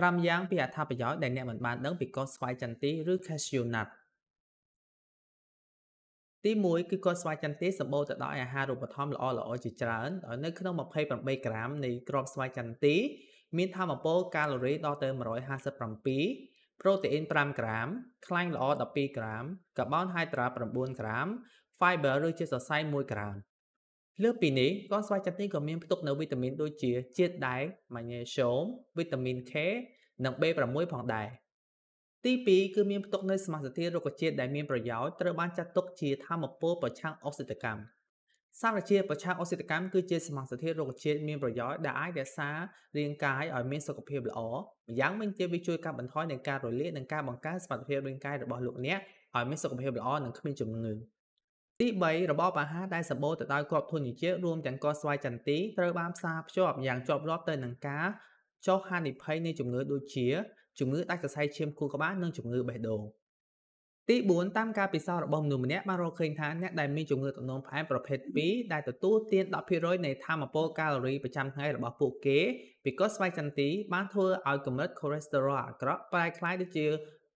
5យ៉ាងពីអត្ថប្រយោជន៍ដែលអ្នកមិនបានដឹងពីកូនស្វាយចន្ទីឬ cashew nut ទី1គឺកូនស្វាយចន្ទីសម្បូរទៅដោយអាហារូបត្ថម្ភល្អល្អជាច្រើនដោយនៅក្នុង28ក្រាមនៃគ្រាប់ស្វាយចន្ទី មានថាមពលកាឡូរីដល់ទៅ157ប្រូតេអ៊ីន5ក្រាម ខ្លាញ់ល្អ12ក្រាម កាបូនហៃដ្រា9ក្រាម fiber ឬជាសរសៃ1ក្រាម លើសពីនេះកូនស្វាយចន្ទីក៏មានផ្ទុកនូវវីតាមីនដូចជាជាតិដែកម៉ាញ៉េស្យូមវីតាមីន K និង B6 ផងដែរទី2គឺមានផ្ទុកនូវសមាសធាតុរុក្ខជាតិដែលមានប្រយោជន៍ត្រូវបានចាត់ទុកជាធម្មពលប្រឆាំងអុកស៊ីតកម្មសារជាតិប្រឆាំងអុកស៊ីតកម្មគឺជាសមាសធាតុរុក្ខជាតិមានប្រយោជន៍ដែលអាចរក្សារាងកាយឲ្យមានសុខភាពល្អម្យ៉ាងវិញទៀតវាជួយកាត់បន្ថយនឹងការរលាកនិងការបង្កើនសមត្ថភាពរាងកាយរបស់លោកអ្នកឲ្យមានសុខភាពល្អនិងគ្មានជំងឺ ទី3របបអាហារដែលសម្បូរទៅដោយគ្រាប់ធញ្ញជាតិរួមទាំងកស្វាយចន្ទីត្រូវបានផ្សារភ្ជាប់យ៉ាងជាប់លាប់ទៅនឹងការចុះហានិភ័យនៃជំងឺដូចជាជំងឺដាច់សរសៃឈាមខួរក្បាលនិងជំងឺបេះដូងទី4តាមការពិសោធន៍របស់មនុស្សម្នាក់បានរកឃើញថាអ្នកដែលមានជំងឺទឹកនោមផ្អែមប្រភេទ2ដែលទទួលទាន10%នៃធម្មពលកាឡូរីប្រចាំថ្ងៃរបស់ពួកគេពីកូនស្វាយចន្ទីបានធ្វើឲ្យកម្រិត cholesterol អាក្រក់ប្រែក្លាយទៅជា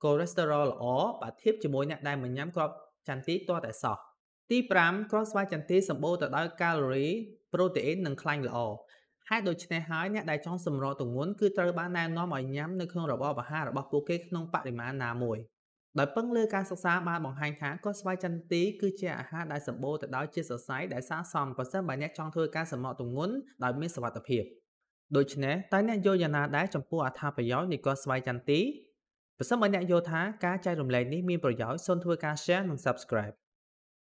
cholesterol ល្អបើធៀបជាមួយអ្នកដែលមិនញ៉ាំគ្រាប់ចន្ទីទាល់តែសោះ ទី5គ្រាប់ស្វាយចន្ទីសម្បូរទៅដោយកាឡូរី ប្រូតេអ៊ីននិងខ្លាញ់ល្អហេតុដូច្នេះហើយអ្នកដែលចង់សម្រកទម្ងន់គឺត្រូវបានណែនាំឲ្យញ៉ាំនៅក្នុងរបបអាហាររបស់ពួកគេក្នុងបរិមាណណាមួយដោយពឹងលើការសិក្សាបានបង្ហាញថាកោះស្វាយចន្ទីគឺជាអាហារដែលសម្បូរទៅដោយជាតិសរសៃដែលស័ក្តិសមប្រសិនបើអ្នកចង់ធ្វើការសម្រកទម្ងន់ដោយមានសុវត្ថិភាពដូច្នេះតើអ្នកយល់យ៉ាងណាដែរចំពោះអត្ថប្រយោជន៍នៃកោះស្វាយចន្ទីប្រសិនបើអ្នកយល់ថាការចែករំលែកនេះមានប្រយោជន៍សូមធ្វើការ share និង subscribe